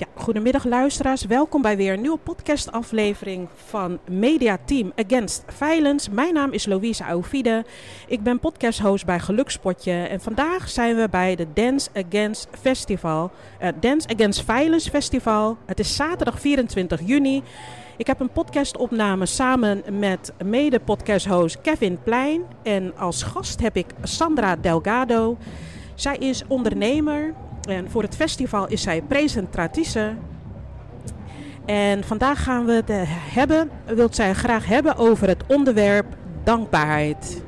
Ja, goedemiddag luisteraars. Welkom bij weer een nieuwe podcastaflevering van Media Team Against Violence. Mijn naam is Louise Auvide. Ik ben podcasthost bij Gelukspotje. En vandaag zijn we bij de Dance Against Festival. Uh, Dance Against Violence Festival. Het is zaterdag 24 juni. Ik heb een podcastopname samen met mede-podcasthost Kevin Plein. En als gast heb ik Sandra Delgado. Zij is ondernemer, en voor het festival is zij presentatrice. En vandaag gaan we het hebben, wilt zij graag hebben over het onderwerp dankbaarheid.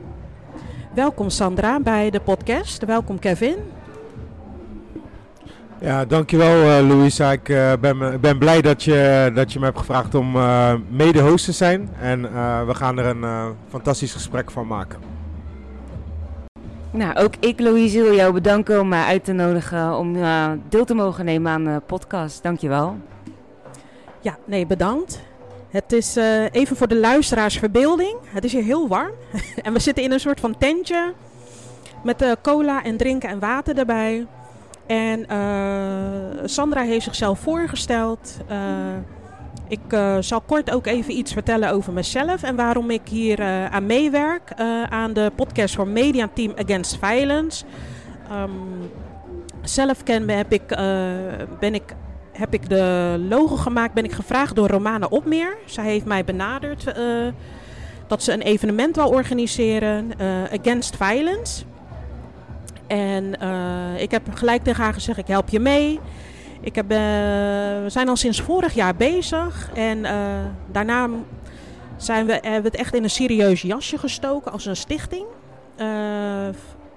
Welkom Sandra bij de podcast. Welkom Kevin. Ja, dankjewel uh, Louisa. Ik uh, ben, ben blij dat je, dat je me hebt gevraagd om uh, mede-host te zijn. En we gaan er een fantastisch gesprek van maken. Nou, ook ik, Louise, wil jou bedanken om mij uit te nodigen om uh, deel te mogen nemen aan de podcast. Dankjewel. Ja, nee, bedankt. Het is uh, even voor de luisteraars verbeelding. Het is hier heel warm. en we zitten in een soort van tentje met cola en drinken en water erbij. En Sandra heeft zichzelf voorgesteld. Ik uh, zal kort ook even iets vertellen over mezelf en waarom ik hier uh, aan meewerk. Uh, aan de podcast voor Media Team Against Violence. Um, zelf ken, heb, ik, ben ik, heb ik de logo gemaakt, ben ik gevraagd door Romana Opmeer. Zij heeft mij benaderd dat ze een evenement wil organiseren, Against Violence. En ik heb gelijk tegen haar gezegd, ik help je mee. Ik heb, uh, we zijn al sinds vorig jaar bezig en uh, daarna zijn we, hebben we het echt in een serieus jasje gestoken als een stichting. Uh,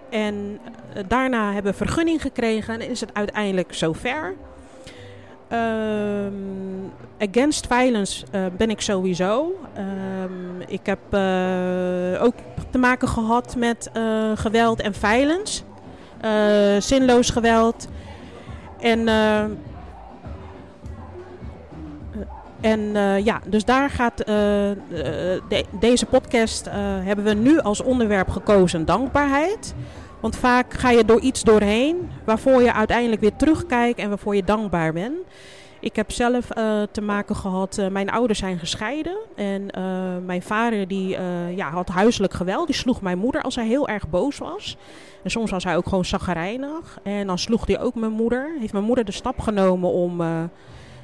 en daarna hebben we vergunning gekregen en is het uiteindelijk zover. Um, against violence ben ik sowieso. Um, ik heb ook te maken gehad met geweld en violence. zinloos geweld. En, uh, en uh, ja, dus daar gaat de, deze podcast hebben we nu als onderwerp gekozen dankbaarheid. Want vaak ga je door iets doorheen waarvoor je uiteindelijk weer terugkijkt en waarvoor je dankbaar bent. Ik heb zelf uh, te maken gehad, uh, mijn ouders zijn gescheiden. En uh, mijn vader die, ja, had huiselijk geweld. Die sloeg mijn moeder als hij heel erg boos was. En soms was hij ook gewoon zaggerijnig. En dan sloeg hij ook mijn moeder. Heeft mijn moeder de stap genomen om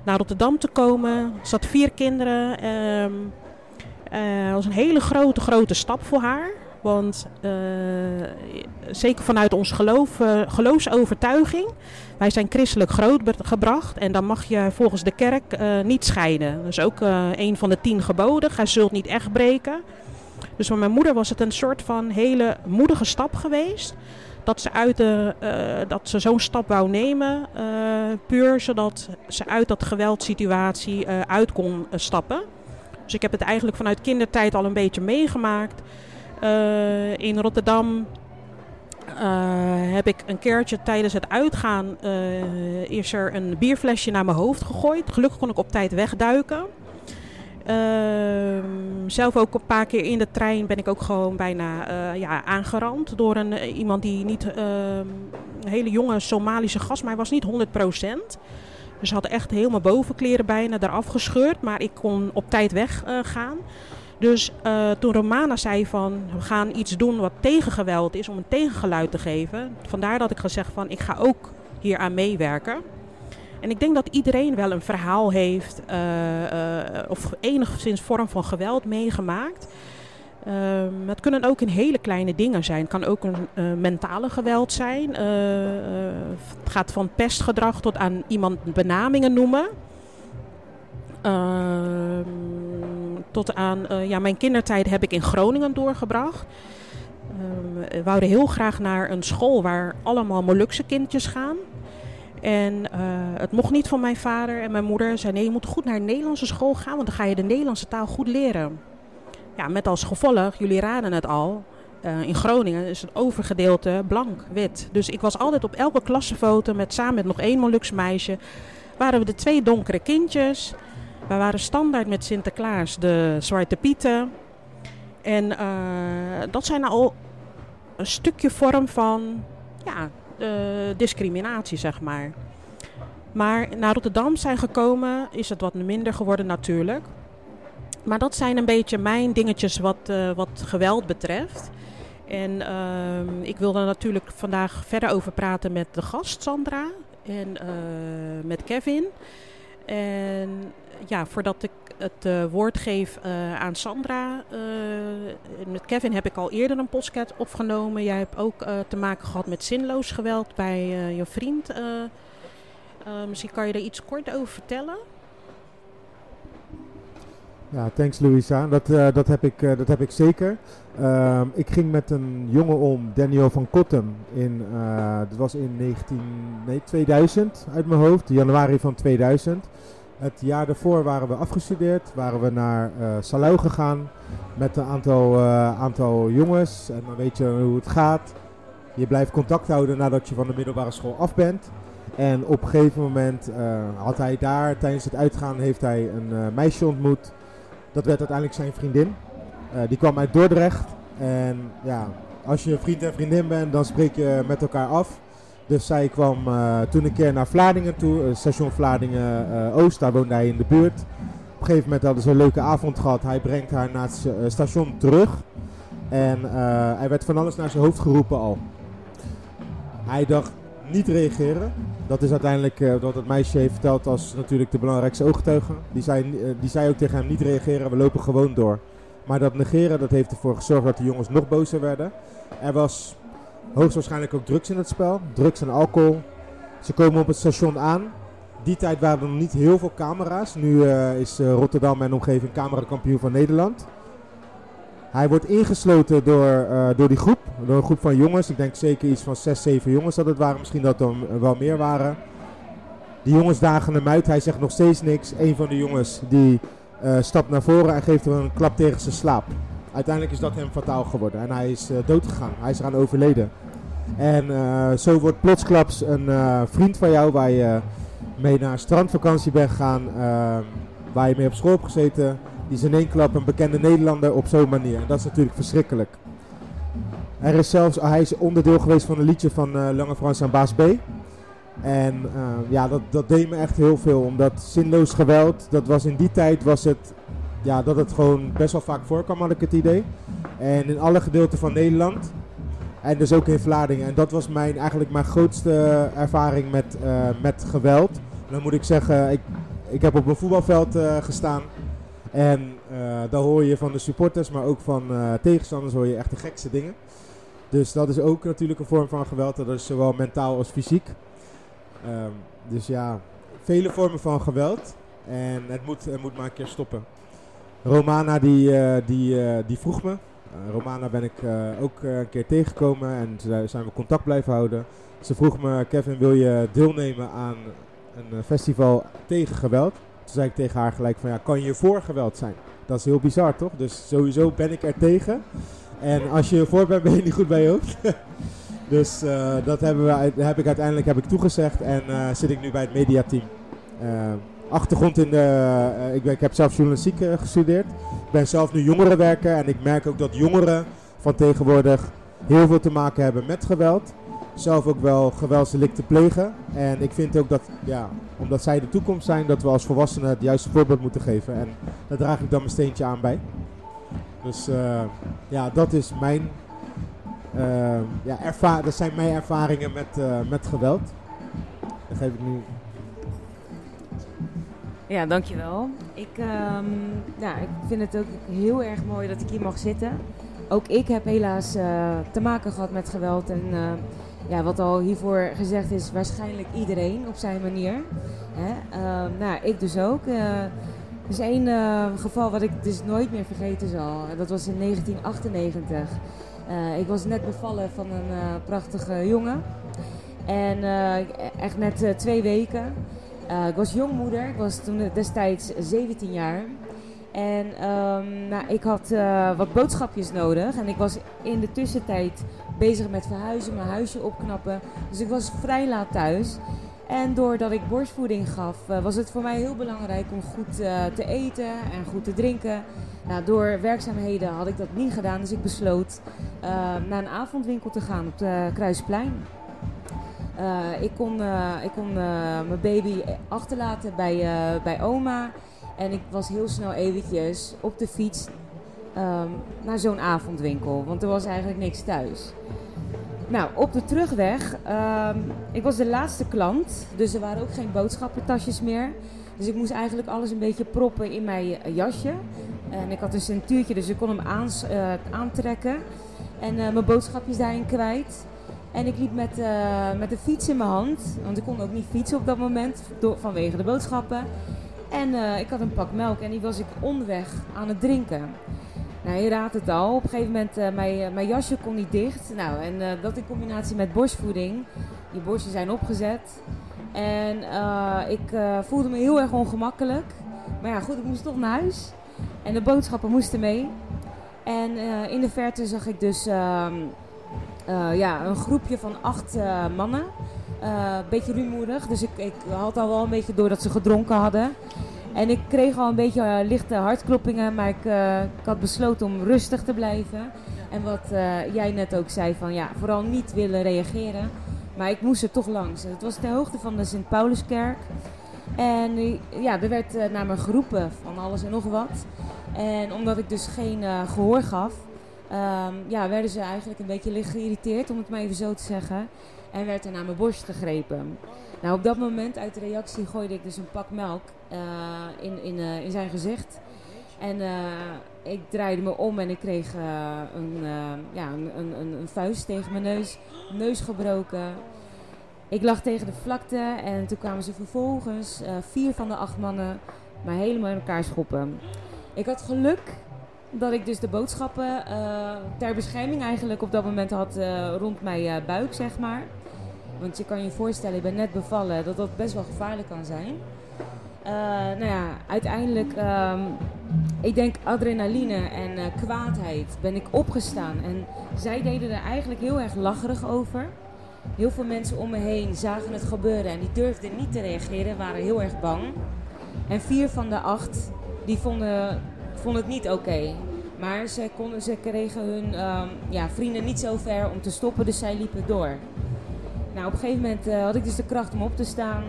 naar Rotterdam te komen. Ze had vier kinderen. Um, dat was een hele grote, grote stap voor haar. Want uh, zeker vanuit ons geloof, uh, geloofsovertuiging, wij zijn christelijk grootgebracht en dan mag je volgens de kerk uh, niet scheiden. Dat is ook een van de tien geboden. Gij zult niet echt breken. Dus voor mijn moeder was het een soort van hele moedige stap geweest. Dat ze, uit dat ze zo'n stap wou nemen, puur zodat ze uit dat geweldsituatie uit kon stappen. Dus ik heb het eigenlijk vanuit kindertijd al een beetje meegemaakt. Uh, in Rotterdam uh, heb ik een keertje tijdens het uitgaan uh, is er een bierflesje naar mijn hoofd gegooid. Gelukkig kon ik op tijd wegduiken. zelf ook een paar keer in de trein ben ik ook gewoon bijna ja, aangerand door een, iemand die niet een hele jonge Somalische gast, maar hij was niet 100%. Dus had echt helemaal bovenkleren bijna eraf gescheurd, maar ik kon op tijd weggaan. Dus uh, toen Romana zei van we gaan iets doen wat tegen geweld is om een tegengeluid te geven. Vandaar dat ik gezegd van ik ga ook hier aan meewerken. En ik denk dat iedereen wel een verhaal heeft uh, uh, of enigszins vorm van geweld meegemaakt. Ehm, het kunnen ook in hele kleine dingen zijn. Het kan ook een mentale geweld zijn. het gaat van pestgedrag tot aan iemand benamingen noemen. Uh, tot aan uh, ja, mijn kindertijd heb ik in Groningen doorgebracht. Uh, we wouden heel graag naar een school waar allemaal Molukse kindjes gaan. En uh, het mocht niet van mijn vader en mijn moeder. Zei nee, je moet goed naar een Nederlandse school gaan, want dan ga je de Nederlandse taal goed leren. Ja, met als gevolg, jullie raden het al, uh, in Groningen is het overgedeelte blank, wit. Dus ik was altijd op elke klassenfoto met samen met nog één Molukse meisje. Waren we de twee donkere kindjes. We waren standaard met Sinterklaas de Zwarte Pieten. En uh, dat zijn al een stukje vorm van ja, discriminatie, zeg maar. Maar naar Rotterdam zijn gekomen is het wat minder geworden natuurlijk. Maar dat zijn een beetje mijn dingetjes wat, uh, wat geweld betreft. En uh, ik wil er natuurlijk vandaag verder over praten met de gast Sandra en uh, met Kevin. En ja, voordat ik het uh, woord geef aan Sandra. met Kevin heb ik al eerder een podcast opgenomen. Jij hebt ook te maken gehad met zinloos geweld bij je vriend. misschien kan je er iets kort over vertellen? Ja, thanks Louisa. Dat, uh, dat, heb, ik, uh, dat heb ik zeker. Uh, ik ging met een jongen om, Daniel van Kottem. In, uh, dat was in 19, nee, 2000 uit mijn hoofd, januari van 2000. Het jaar daarvoor waren we afgestudeerd, waren we naar Salau gegaan met een aantal, aantal jongens. En dan weet je hoe het gaat. Je blijft contact houden nadat je van de middelbare school af bent. En op een gegeven moment had hij daar, tijdens het uitgaan, heeft hij een meisje ontmoet. Dat werd uiteindelijk zijn vriendin. Uh, die kwam uit Dordrecht. En ja, als je vriend en vriendin bent, dan spreek je met elkaar af. Dus zij kwam uh, toen een keer naar Vlaardingen toe, uh, station Vlaardingen Oost, daar woonde hij in de buurt. Op een gegeven moment hadden ze een leuke avond gehad. Hij brengt haar naar het station terug. En hij werd van alles naar zijn hoofd geroepen al. Hij dacht, niet reageren. Dat is uiteindelijk wat het meisje heeft verteld als natuurlijk de belangrijkste ooggetuige. Die zei, die zei ook tegen hem niet reageren, we lopen gewoon door. Maar dat negeren dat heeft ervoor gezorgd dat de jongens nog bozer werden. Er was hoogstwaarschijnlijk ook drugs in het spel. Drugs en alcohol. Ze komen op het station aan. Die tijd waren er nog niet heel veel camera's. Nu uh, is Rotterdam en omgeving camerakampioen van Nederland. Hij wordt ingesloten door, uh, door die groep, door een groep van jongens. Ik denk zeker iets van 6, 7 jongens dat het waren. Misschien dat er wel meer waren. Die jongens dagen hem uit. Hij zegt nog steeds niks. Een van de jongens die uh, stapt naar voren en geeft hem een klap tegen zijn slaap. Uiteindelijk is dat hem fataal geworden. En hij is uh, doodgegaan. Hij is eraan overleden. En zo wordt plotsklaps een vriend van jou waar je mee naar strandvakantie bent gegaan. waar je mee op school hebt gezeten die is in één klap een bekende Nederlander op zo'n manier. En dat is natuurlijk verschrikkelijk. Er is zelfs, hij is onderdeel geweest van een liedje van Lange Frans en Baas B. En uh, ja, dat, dat deed me echt heel veel. Omdat zinloos geweld, dat was in die tijd was het, ja, dat het gewoon best wel vaak voorkwam, had ik het idee. En in alle gedeelten van Nederland. En dus ook in Vlaardingen. En dat was mijn, eigenlijk mijn grootste ervaring met, uh, met geweld. Dan moet ik zeggen, ik, ik heb op een voetbalveld gestaan. En daar hoor je van de supporters, maar ook van tegenstanders hoor je echt de gekste dingen. Dus dat is ook natuurlijk een vorm van geweld. Dat is zowel mentaal als fysiek. Um, dus ja, vele vormen van geweld. En het moet, het moet maar een keer stoppen. Romana die, uh, die, die vroeg me. Romana ben ik ook een keer tegengekomen en zijn we contact blijven houden. Ze vroeg me, Kevin wil je deelnemen aan een festival tegen geweld? Toen zei ik tegen haar gelijk van ja, kan je voor geweld zijn? Dat is heel bizar toch? Dus sowieso ben ik er tegen. En als je ervoor bent, ben je niet goed bij je hoofd. dus uh, dat hebben we, heb ik uiteindelijk heb ik toegezegd en uh, zit ik nu bij het mediateam. Uh, achtergrond in de, ik, ik, heb zelf journalistiek gestudeerd. Ik ben zelf nu jongerenwerker en ik merk ook dat jongeren van tegenwoordig heel veel te maken hebben met geweld zelf ook wel geweldsdelicten plegen. En ik vind ook dat, ja, omdat zij de toekomst zijn, dat we als volwassenen het juiste voorbeeld moeten geven. En daar draag ik dan mijn steentje aan bij. Dus ja, dat is mijn, ja, erva dat zijn mijn ervaringen met, uh, met geweld. Dat geef ik nu. Ja, dankjewel. Ik, um, ik vind het ook heel erg mooi dat ik hier mag zitten. Ook ik heb helaas te maken gehad met geweld en ja, wat al hiervoor gezegd is, waarschijnlijk iedereen op zijn manier. Hè? Uh, nou, ik dus ook. Er is één geval wat ik dus nooit meer vergeten zal. Dat was in 1998. Eh, ik was net bevallen van een prachtige jongen. En echt net twee weken. ik was jongmoeder. Ik was toen destijds 17 jaar. En um, nou, ik had wat boodschapjes nodig. En ik was in de tussentijd bezig met verhuizen, mijn huisje opknappen. Dus ik was vrij laat thuis. En doordat ik borstvoeding gaf, uh, was het voor mij heel belangrijk om goed uh, te eten en goed te drinken. Nou, door werkzaamheden had ik dat niet gedaan, dus ik besloot naar een avondwinkel te gaan op de Kruisplein. Eh, ik kon, eh, ik kon eh, mijn baby achterlaten bij, eh, bij oma. En ik was heel snel eventjes op de fiets ehm, naar zo'n avondwinkel. Want er was eigenlijk niks thuis. Nou, op de terugweg, ehm, ik was de laatste klant. Dus er waren ook geen boodschappentasjes meer. Dus ik moest eigenlijk alles een beetje proppen in mijn jasje. En ik had een centuurtje, dus ik kon hem eh, aantrekken. En eh, mijn boodschapjes daarin kwijt. En ik liep met, eh, met de fiets in mijn hand. Want ik kon ook niet fietsen op dat moment door, vanwege de boodschappen. En ik had een pak melk en die was ik onderweg aan het drinken. Nou, je raadt het al. Op een gegeven moment, eh mijn, eh, mijn jasje kon niet dicht. Nou, en eh, dat in combinatie met borstvoeding. Je borsten zijn opgezet. En ik voelde me heel erg ongemakkelijk. Maar ja, goed, ik moest toch naar huis. En de boodschappen moesten mee. En in de verte zag ik dus ehm, eh, ja, een groepje van acht mannen. Een beetje rumoerig, dus ik, ik had al wel een beetje door dat ze gedronken hadden. En ik kreeg al een beetje eh, lichte hartkloppingen, maar ik, eh, ik had besloten om rustig te blijven. En wat eh, jij net ook zei, van ja, vooral niet willen reageren. Maar ik moest er toch langs. Het was ter hoogte van de Sint-Pauluskerk. En ja, er werd naar me geroepen van alles en nog wat. En omdat ik dus geen eh, gehoor gaf, ehm, ja, werden ze eigenlijk een beetje licht geïrriteerd, om het maar even zo te zeggen. En werd er naar mijn borst gegrepen. Nou, op dat moment, uit de reactie, gooide ik dus een pak melk eh, in, in, eh, in zijn gezicht. En eh, ik draaide me om en ik kreeg een, ja, een, een, een, vuist tegen mijn neus. Neus gebroken. Ik lag tegen de vlakte en toen kwamen ze vervolgens, vier van de acht mannen, mij helemaal in elkaar schoppen. Ik had geluk dat ik dus de boodschappen ter bescherming eigenlijk op dat moment had rond mijn buik, zeg maar. Want je kan je voorstellen, ik ben net bevallen, dat dat best wel gevaarlijk kan zijn. Eh, nou ja, uiteindelijk, ehm, ik denk adrenaline en eh, kwaadheid, ben ik opgestaan. En zij deden er eigenlijk heel erg lacherig over. Heel veel mensen om me heen zagen het gebeuren en die durfden niet te reageren, waren heel erg bang. En vier van de acht, die vonden, vonden het niet oké. Maar ze, konden, ze kregen hun ehm, ja, vrienden niet zo ver om te stoppen, dus zij liepen door. Nou, op een gegeven moment eh, had ik dus de kracht om op te staan.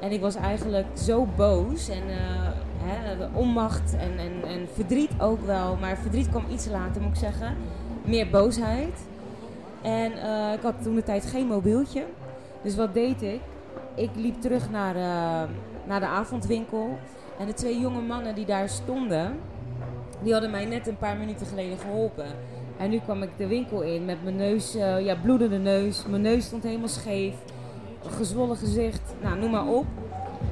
En ik was eigenlijk zo boos en eh, hè, onmacht en, en, en verdriet ook wel. Maar verdriet kwam iets later, moet ik zeggen. Meer boosheid. En eh, ik had toen de tijd geen mobieltje. Dus wat deed ik? Ik liep terug naar, naar de avondwinkel. En de twee jonge mannen die daar stonden, die hadden mij net een paar minuten geleden geholpen. En nu kwam ik de winkel in met mijn neus, eh, ja, bloedende neus. Mijn neus stond helemaal scheef. Gezwollen gezicht, nou, noem maar op.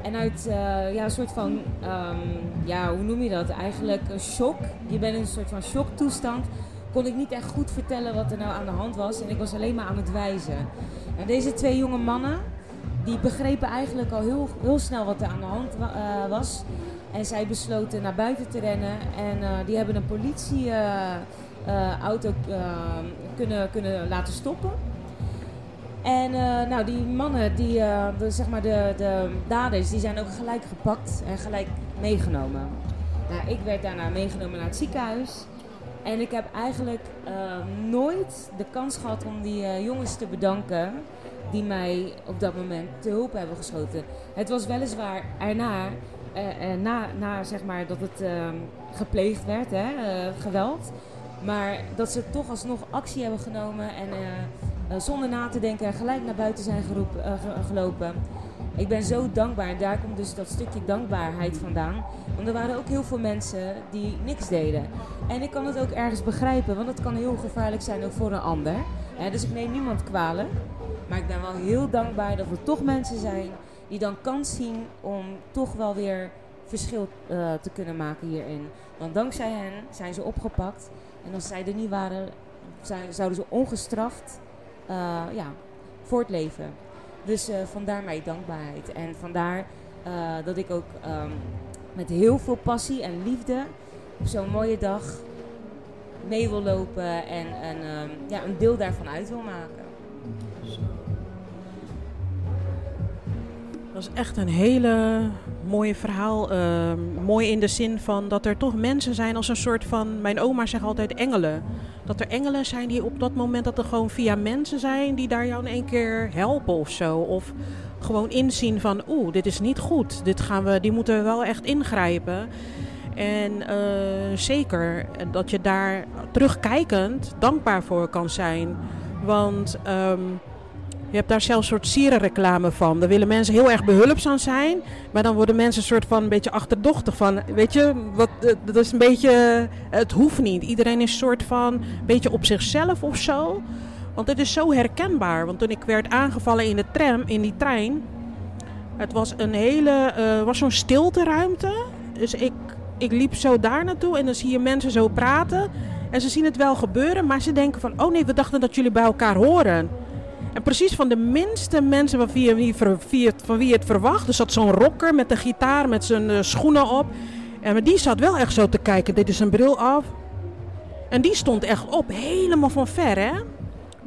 En uit eh, ja, een soort van, ehm, ja, hoe noem je dat? Eigenlijk een shock. Je bent in een soort van shocktoestand. Kon ik niet echt goed vertellen wat er nou aan de hand was. En ik was alleen maar aan het wijzen. En deze twee jonge mannen, die begrepen eigenlijk al heel, heel snel wat er aan de hand eh, was. En zij besloten naar buiten te rennen. En eh, die hebben een politieauto kunnen, kunnen laten stoppen. En eh, nou, die mannen, die, eh, de, zeg maar de, de daders, die zijn ook gelijk gepakt en gelijk meegenomen. Nou, ik werd daarna meegenomen naar het ziekenhuis. En ik heb eigenlijk eh, nooit de kans gehad om die eh, jongens te bedanken die mij op dat moment te hulp hebben geschoten. Het was weliswaar erna, eh, eh, na, na zeg maar dat het eh, gepleegd werd, hè, eh, geweld. Maar dat ze toch alsnog actie hebben genomen en zonder na te denken gelijk naar buiten zijn geroep, eh, ge- gelopen. Ik ben zo dankbaar. Daar komt dus dat stukje dankbaarheid vandaan. Want er waren ook heel veel mensen die niks deden. En ik kan het ook ergens begrijpen, want het kan heel gevaarlijk zijn ook voor een ander. Dus ik neem niemand kwalijk. Maar ik ben wel heel dankbaar dat er toch mensen zijn die dan kans zien om toch wel weer verschil eh, te kunnen maken hierin. Want dankzij hen zijn ze opgepakt. En als zij er niet waren, zijn, zouden ze ongestraft eh, ja, voortleven. Dus eh, vandaar mijn dankbaarheid. En vandaar dat ik ook ehm, met heel veel passie en liefde op zo'n mooie dag mee wil lopen en, en ehm, ja, een deel daarvan uit wil maken. Dat is echt een hele mooie verhaal. Ehm, mooi in de zin van dat er toch mensen zijn als een soort van... Mijn oma zegt altijd engelen. dat er engelen zijn die op dat moment dat er gewoon via mensen zijn die daar jou in één keer helpen of zo. Of gewoon inzien van oeh, dit is niet goed. Dit gaan we, die moeten we wel echt ingrijpen. En uh, zeker dat je daar terugkijkend dankbaar voor kan zijn. Want um, je hebt daar zelfs een soort sierenreclame van. Daar willen mensen heel erg behulpzaam zijn. Maar dan worden mensen een soort van een beetje achterdochtig van. Weet je, wat, eh, dat is een beetje. Het hoeft niet. Iedereen is een soort van. een beetje op zichzelf of zo. Want het is zo herkenbaar. Want toen ik werd aangevallen in de tram, in die trein. Het was een hele. Uh, was zo'n stilteruimte. Dus ik, ik liep zo daar naartoe en dan zie je mensen zo praten. En ze zien het wel gebeuren, maar ze denken van: oh nee, we dachten dat jullie bij elkaar horen. En precies van de minste mensen van wie, van wie het verwacht. Er zat zo'n rocker met de gitaar, met zijn uh, schoenen op. En die zat wel echt zo te kijken. Dit is een bril af. En die stond echt op, helemaal van ver, hè.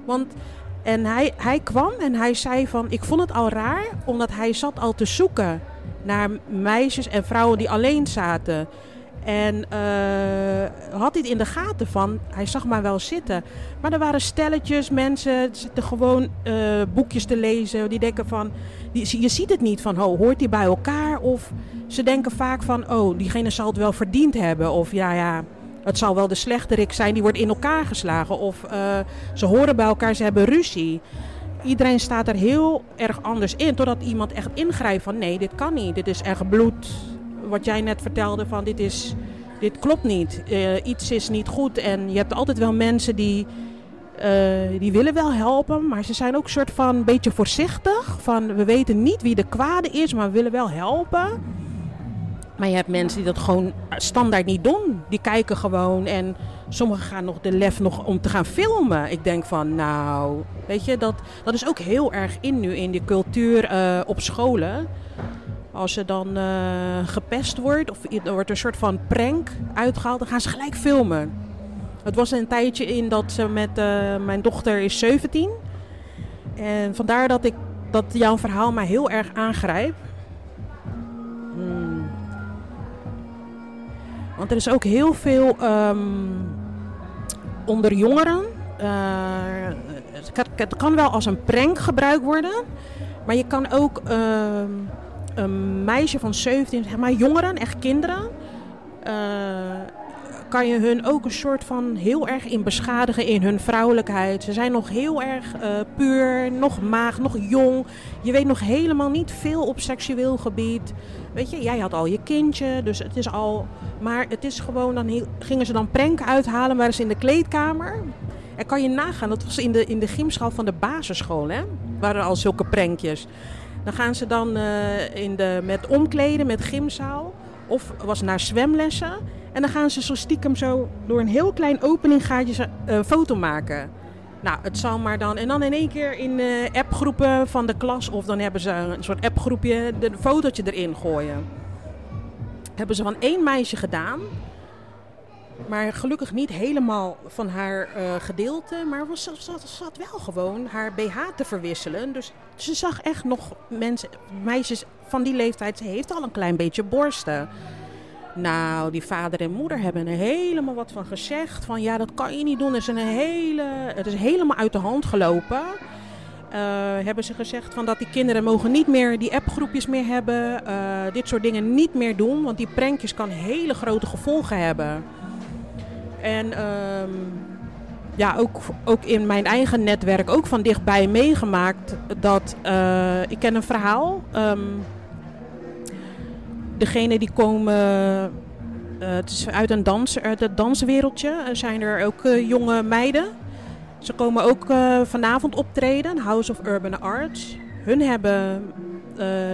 Want, en hij, hij kwam en hij zei van... Ik vond het al raar, omdat hij zat al te zoeken naar meisjes en vrouwen die alleen zaten. En uh, had dit in de gaten van, hij zag maar wel zitten. Maar er waren stelletjes, mensen zitten gewoon uh, boekjes te lezen. Die denken van, die, je ziet het niet van, hoort die bij elkaar? Of ze denken vaak van, oh, diegene zal het wel verdiend hebben. Of ja, ja, het zal wel de slechterik zijn, die wordt in elkaar geslagen. Of uh, ze horen bij elkaar, ze hebben ruzie. Iedereen staat er heel erg anders in, totdat iemand echt ingrijpt van, nee, dit kan niet. Dit is echt bloed wat jij net vertelde van dit, is, dit klopt niet. Uh, iets is niet goed. En je hebt altijd wel mensen die, uh, die willen wel helpen, maar ze zijn ook soort van een beetje voorzichtig. Van we weten niet wie de kwade is, maar we willen wel helpen. Maar je hebt mensen die dat gewoon standaard niet doen. Die kijken gewoon en sommigen gaan nog de lef nog om te gaan filmen. Ik denk van, nou, weet je, dat, dat is ook heel erg in nu in die cultuur uh, op scholen. Als ze dan uh, gepest wordt of er wordt een soort van prank uitgehaald, dan gaan ze gelijk filmen. Het was een tijdje in dat ze met uh, mijn dochter is 17. En vandaar dat ik dat jouw verhaal mij heel erg aangrijpt. Hmm. Want er is ook heel veel um, onder jongeren. Uh, het, kan wel als een prank gebruikt worden. Maar je kan ook uh, een meisje van 17, zeg maar jongeren, echt kinderen, uh, kan je hun ook een soort van heel erg in beschadigen in hun vrouwelijkheid. Ze zijn nog heel erg uh, puur, nog maag, nog jong. Je weet nog helemaal niet veel op seksueel gebied. Weet je, jij had al je kindje, dus het is al. Maar het is gewoon, dan gingen ze dan pranken uithalen, waren ze in de kleedkamer. En kan je nagaan, dat was in de, in de gymschaal van de basisschool, hè? Waren al zulke prankjes. Dan gaan ze dan uh, in de, met omkleden, met gymzaal. Of was naar zwemlessen. En dan gaan ze zo stiekem zo door een heel klein openinggaatje een uh, foto maken. Nou, het zal maar dan. En dan in één keer in uh, appgroepen van de klas. Of dan hebben ze een soort appgroepje. Een fotootje erin gooien. Hebben ze van één meisje gedaan. Maar gelukkig niet helemaal van haar uh, gedeelte. Maar was, zat, zat wel gewoon haar BH te verwisselen. Dus ze zag echt nog mensen, meisjes van die leeftijd. Ze heeft al een klein beetje borsten. Nou, die vader en moeder hebben er helemaal wat van gezegd. Van ja, dat kan je niet doen. Is, een hele, het is helemaal uit de hand gelopen. Uh, hebben ze gezegd van dat die kinderen mogen niet meer die appgroepjes meer hebben. Uh, dit soort dingen niet meer doen. Want die prankjes kan hele grote gevolgen hebben. En um, ja, ook, ook in mijn eigen netwerk, ook van dichtbij meegemaakt. Dat uh, ik ken een verhaal. Um, degene die komen uh, het is uit, een dans, uit het danswereldje. Er zijn er ook uh, jonge meiden. Ze komen ook vanavond optreden, House of Urban Arts. Hun hebben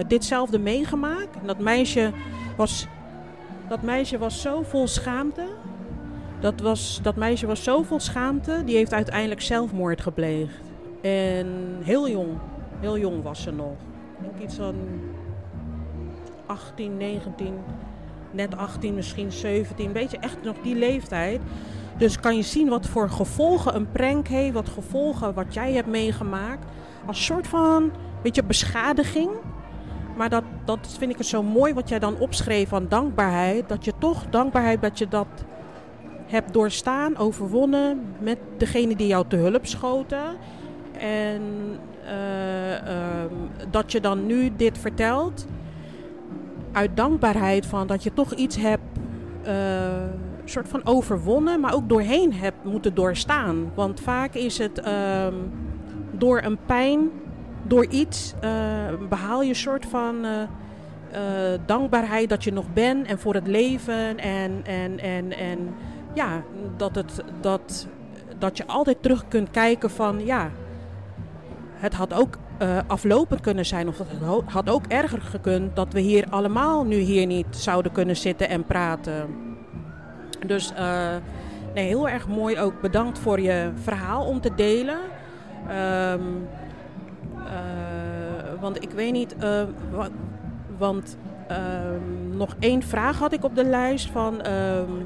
ditzelfde meegemaakt. Dat meisje was, dat meisje was zo vol schaamte dat, was, dat meisje was zo vol schaamte, die heeft uiteindelijk zelfmoord gepleegd. En heel jong, heel jong was ze nog. Ik denk iets van 18, 19, net 18, misschien 17. Weet je, echt nog die leeftijd. Dus kan je zien wat voor gevolgen een prank heeft, wat gevolgen wat jij hebt meegemaakt. Als soort van, beetje beschadiging. Maar dat, dat vind ik het zo mooi wat jij dan opschreef van dankbaarheid. Dat je toch dankbaarheid dat je dat hebt doorstaan, overwonnen met degene die jou te hulp schoten. En eh, ehm, dat je dan nu dit vertelt uit dankbaarheid van dat je toch iets hebt uh, soort van overwonnen, maar ook doorheen hebt moeten doorstaan. Want vaak is het ehm, door een pijn, door iets, uh, behaal je een soort van dankbaarheid dat je nog bent en voor het leven en, en, en, en ja, dat, het, dat, dat je altijd terug kunt kijken van ja, het had ook uh, aflopend kunnen zijn. Of het had ook erger gekund dat we hier allemaal nu hier niet zouden kunnen zitten en praten. Dus uh, nee, heel erg mooi ook. Bedankt voor je verhaal om te delen. Um, uh, want ik weet niet, want um, nog één vraag had ik op de lijst van... Um,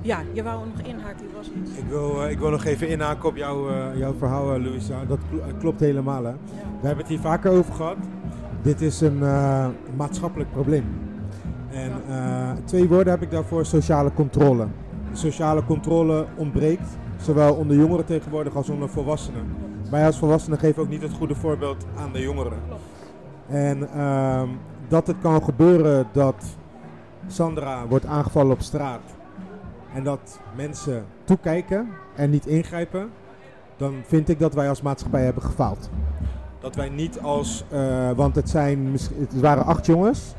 ja, je wou nog inhaken, was iets. Ik wil, uh, ik wil nog even inhaken op jou, uh, jouw verhaal, uh, Louisa. Dat klopt helemaal. Hè? We hebben het hier vaker over gehad. Dit is een maatschappelijk probleem. En twee woorden heb ik daarvoor: sociale controle. Sociale controle ontbreekt, zowel onder jongeren tegenwoordig als onder volwassenen. Wij als volwassenen geven ook niet het goede voorbeeld aan de jongeren. En ehm, dat het kan gebeuren dat Sandra wordt aangevallen op straat en dat mensen toekijken en niet ingrijpen, dan vind ik dat wij als maatschappij hebben gefaald. Dat wij niet als, uh, want het, zijn, het waren acht jongens,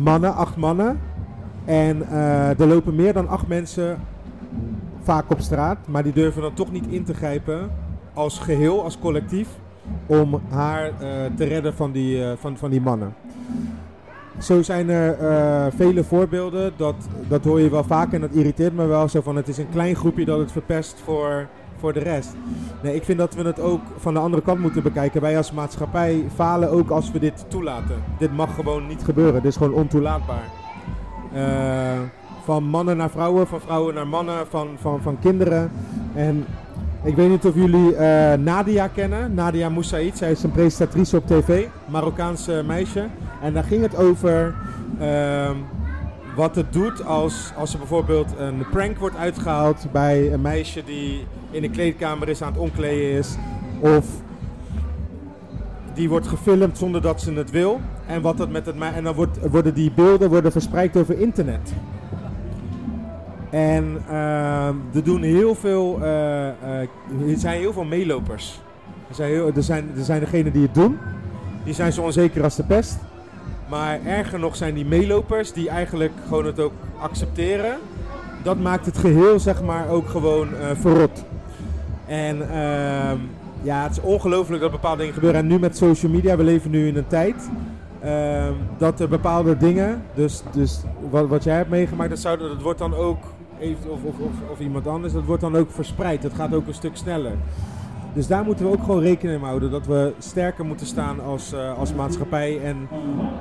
mannen, acht mannen. En uh, er lopen meer dan acht mensen vaak op straat, maar die durven dan toch niet in te grijpen als geheel, als collectief, om haar te redden van die, van, van die mannen. Zo zijn er uh, vele voorbeelden. Dat, dat hoor je wel vaak en dat irriteert me wel. Zo van het is een klein groepje dat het verpest voor, voor de rest. Nee, ik vind dat we het ook van de andere kant moeten bekijken. Wij als maatschappij falen ook als we dit toelaten. Dit mag gewoon niet gebeuren. Dit is gewoon ontoelaatbaar. Uh, van mannen naar vrouwen, van vrouwen naar mannen, van, van, van kinderen. En ik weet niet of jullie uh, Nadia kennen. Nadia Moussaïd. Zij is een presentatrice op tv. Marokkaanse meisje. En daar ging het over uh, wat het doet als, als er bijvoorbeeld een prank wordt uitgehaald bij een meisje die in een kleedkamer is aan het omkleden is. Of die wordt gefilmd zonder dat ze het wil. En, wat dat met het, en dan wordt, worden die beelden worden verspreid over internet. En er doen heel veel, uh, uh, er zijn heel veel meelopers. Er zijn, heel, er, zijn, er zijn degenen die het doen. Die zijn zo onzeker als de pest. Maar erger nog zijn die meelopers die eigenlijk gewoon het ook accepteren. Dat maakt het geheel zeg maar ook gewoon uh, verrot. En uh, ja, het is ongelooflijk dat bepaalde dingen gebeuren. En nu met social media, we leven nu in een tijd uh, dat er bepaalde dingen, dus, dus wat, wat jij hebt meegemaakt, dat, zou, dat wordt dan ook, of, of, of, iemand anders, dat wordt dan ook verspreid. Dat gaat ook een stuk sneller. Dus daar moeten we ook gewoon rekening mee houden. Dat we sterker moeten staan als, uh, als maatschappij. En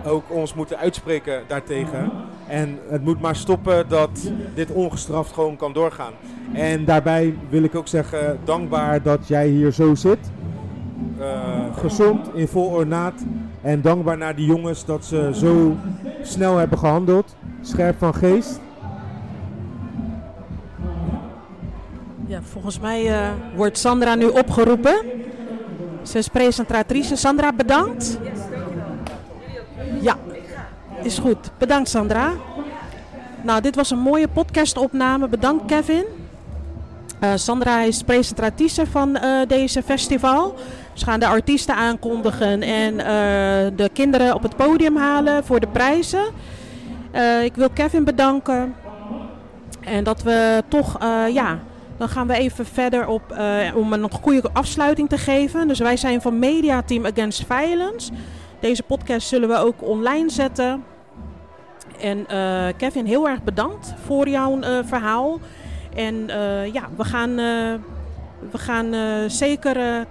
ook ons moeten uitspreken daartegen. En het moet maar stoppen dat dit ongestraft gewoon kan doorgaan. En daarbij wil ik ook zeggen, dankbaar dat jij hier zo zit. Uh, gezond, in vol ornaat. En dankbaar naar die jongens dat ze zo snel hebben gehandeld. Scherp van geest. Ja, volgens mij uh, wordt Sandra nu opgeroepen. Ze is presentatrice. Sandra, bedankt. Ja, is goed. Bedankt Sandra. Nou, dit was een mooie podcastopname. Bedankt Kevin. Uh, Sandra is presentatrice van uh, deze festival. Ze gaan de artiesten aankondigen en de kinderen op het podium halen voor de prijzen. ik wil Kevin bedanken. En dat we toch, ja, dan gaan we even verder op uh, om een goede afsluiting te geven. Dus wij zijn van Media Team Against Violence. Deze podcast zullen we ook online zetten. En uh, Kevin, heel erg bedankt voor jouw uh, verhaal. En ja, we gaan, we gaan zeker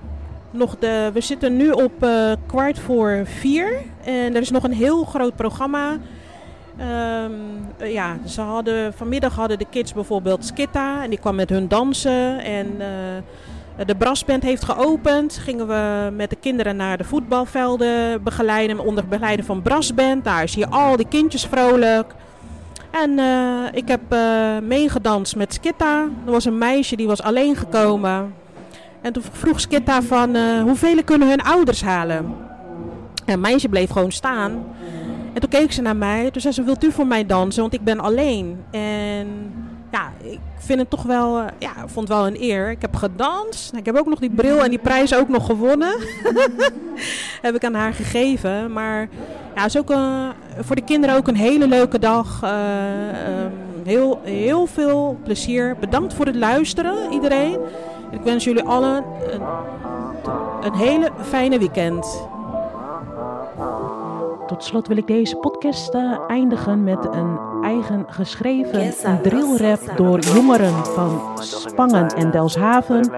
nog de. We zitten nu op kwart voor vier. En er is nog een heel groot programma. Um, ja, ze hadden, vanmiddag hadden de kids bijvoorbeeld Skitta en die kwam met hun dansen. En uh, de brassband heeft geopend. Gingen we met de kinderen naar de voetbalvelden begeleiden onder begeleiden van brassband. Daar zie je al die kindjes vrolijk. En uh, ik heb meegedanst met Skitta. Er was een meisje die was alleen gekomen. En toen vroeg Skitta van hoeveel kunnen hun ouders halen. En het meisje bleef gewoon staan. En toen keek ze naar mij. Toen zei ze, wilt u voor mij dansen? Want ik ben alleen. En ja, ik vind het toch wel, uh, ja, vond wel een eer. Ik heb gedanst. Ik heb ook nog die bril en die prijs ook nog gewonnen. heb ik aan haar gegeven. Maar ja, is ook uh, voor de kinderen ook een hele leuke dag. Uh, um, heel, heel veel plezier. Bedankt voor het luisteren, iedereen. Ik wens jullie allen een, een hele fijne weekend. Tot slot wil ik deze podcast uh, eindigen met een eigen geschreven drillrap door jongeren van Spangen en Delfshaven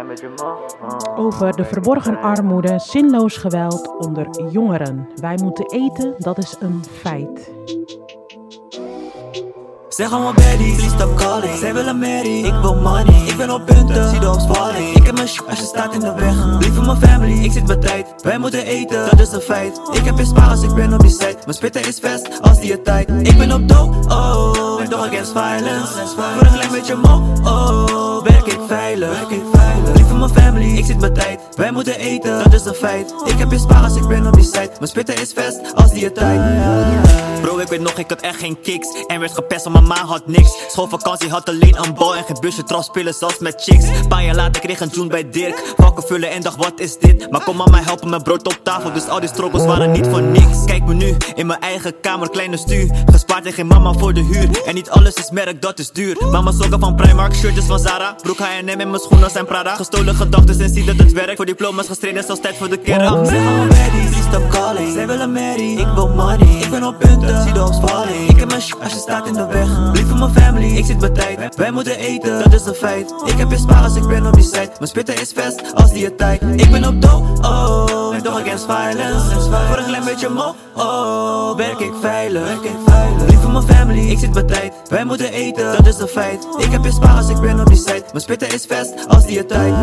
over de verborgen armoede, zinloos geweld onder jongeren. Wij moeten eten, dat is een feit. Zeg allemaal Betty, please stop calling. Zij willen Mary, ik wil money. Ik ben op punten, zie de opsparing Ik heb mijn shit als je staat in de weg. Lief voor mijn family, ik zit bij tijd Wij moeten eten, dat is een feit. Ik heb in spaar als ik ben op die site Mijn spitten is vast als die het tijd. Ik ben op dope, oh. En toch against violence. Voor een klein beetje mo, oh. Werk ik veilig. Lief voor mijn family, ik zit bij tijd Wij moeten eten, dat is een feit. Ik heb in spaar als ik ben op die site Mijn spitten is vast als die het tijd Bro, ik weet nog, ik had echt geen kicks En werd gepest om mijn ma had niks. Schoolvakantie had alleen een bal en geen busje. Trouw spelen zelfs met chicks. Paar jaar later kreeg een tune bij Dirk. Vakken vullen en dacht, wat is dit? Maar kom mama helpen mijn brood op tafel. Dus al die struggles waren niet voor niks. Kijk me nu in mijn eigen kamer, kleine stuur. Gespaard en geen mama voor de huur. En niet alles is merk, dat is duur. Mama sokken van Primark, shirtjes van Zara. Broek H&M en mijn schoenen zijn Prada. Gestolen gedachten en zie dat het werkt. Voor diploma's gestreden, zelfs tijd voor de kerk. Calling. Zij willen Mary, ik wil money. Ik ben op punten, zie de opsparing. Ik heb mijn shit als je staat in de weg. Lief voor mijn family, ik zit bij tijd. Wij moeten eten, dat is een feit. Ik heb in spaar als ik ben op die site. Mijn spitten is vast als die het tijd. Ik ben op dope, oh. Toch against violence. Voor een klein beetje mo, oh. Werk ik veilig, werk ik veilig. Lief voor mijn family, ik zit bij tijd. Wij moeten eten, dat is een feit. Ik heb in spaar als ik ben op die site. Mijn spitten is vast als die het tijd.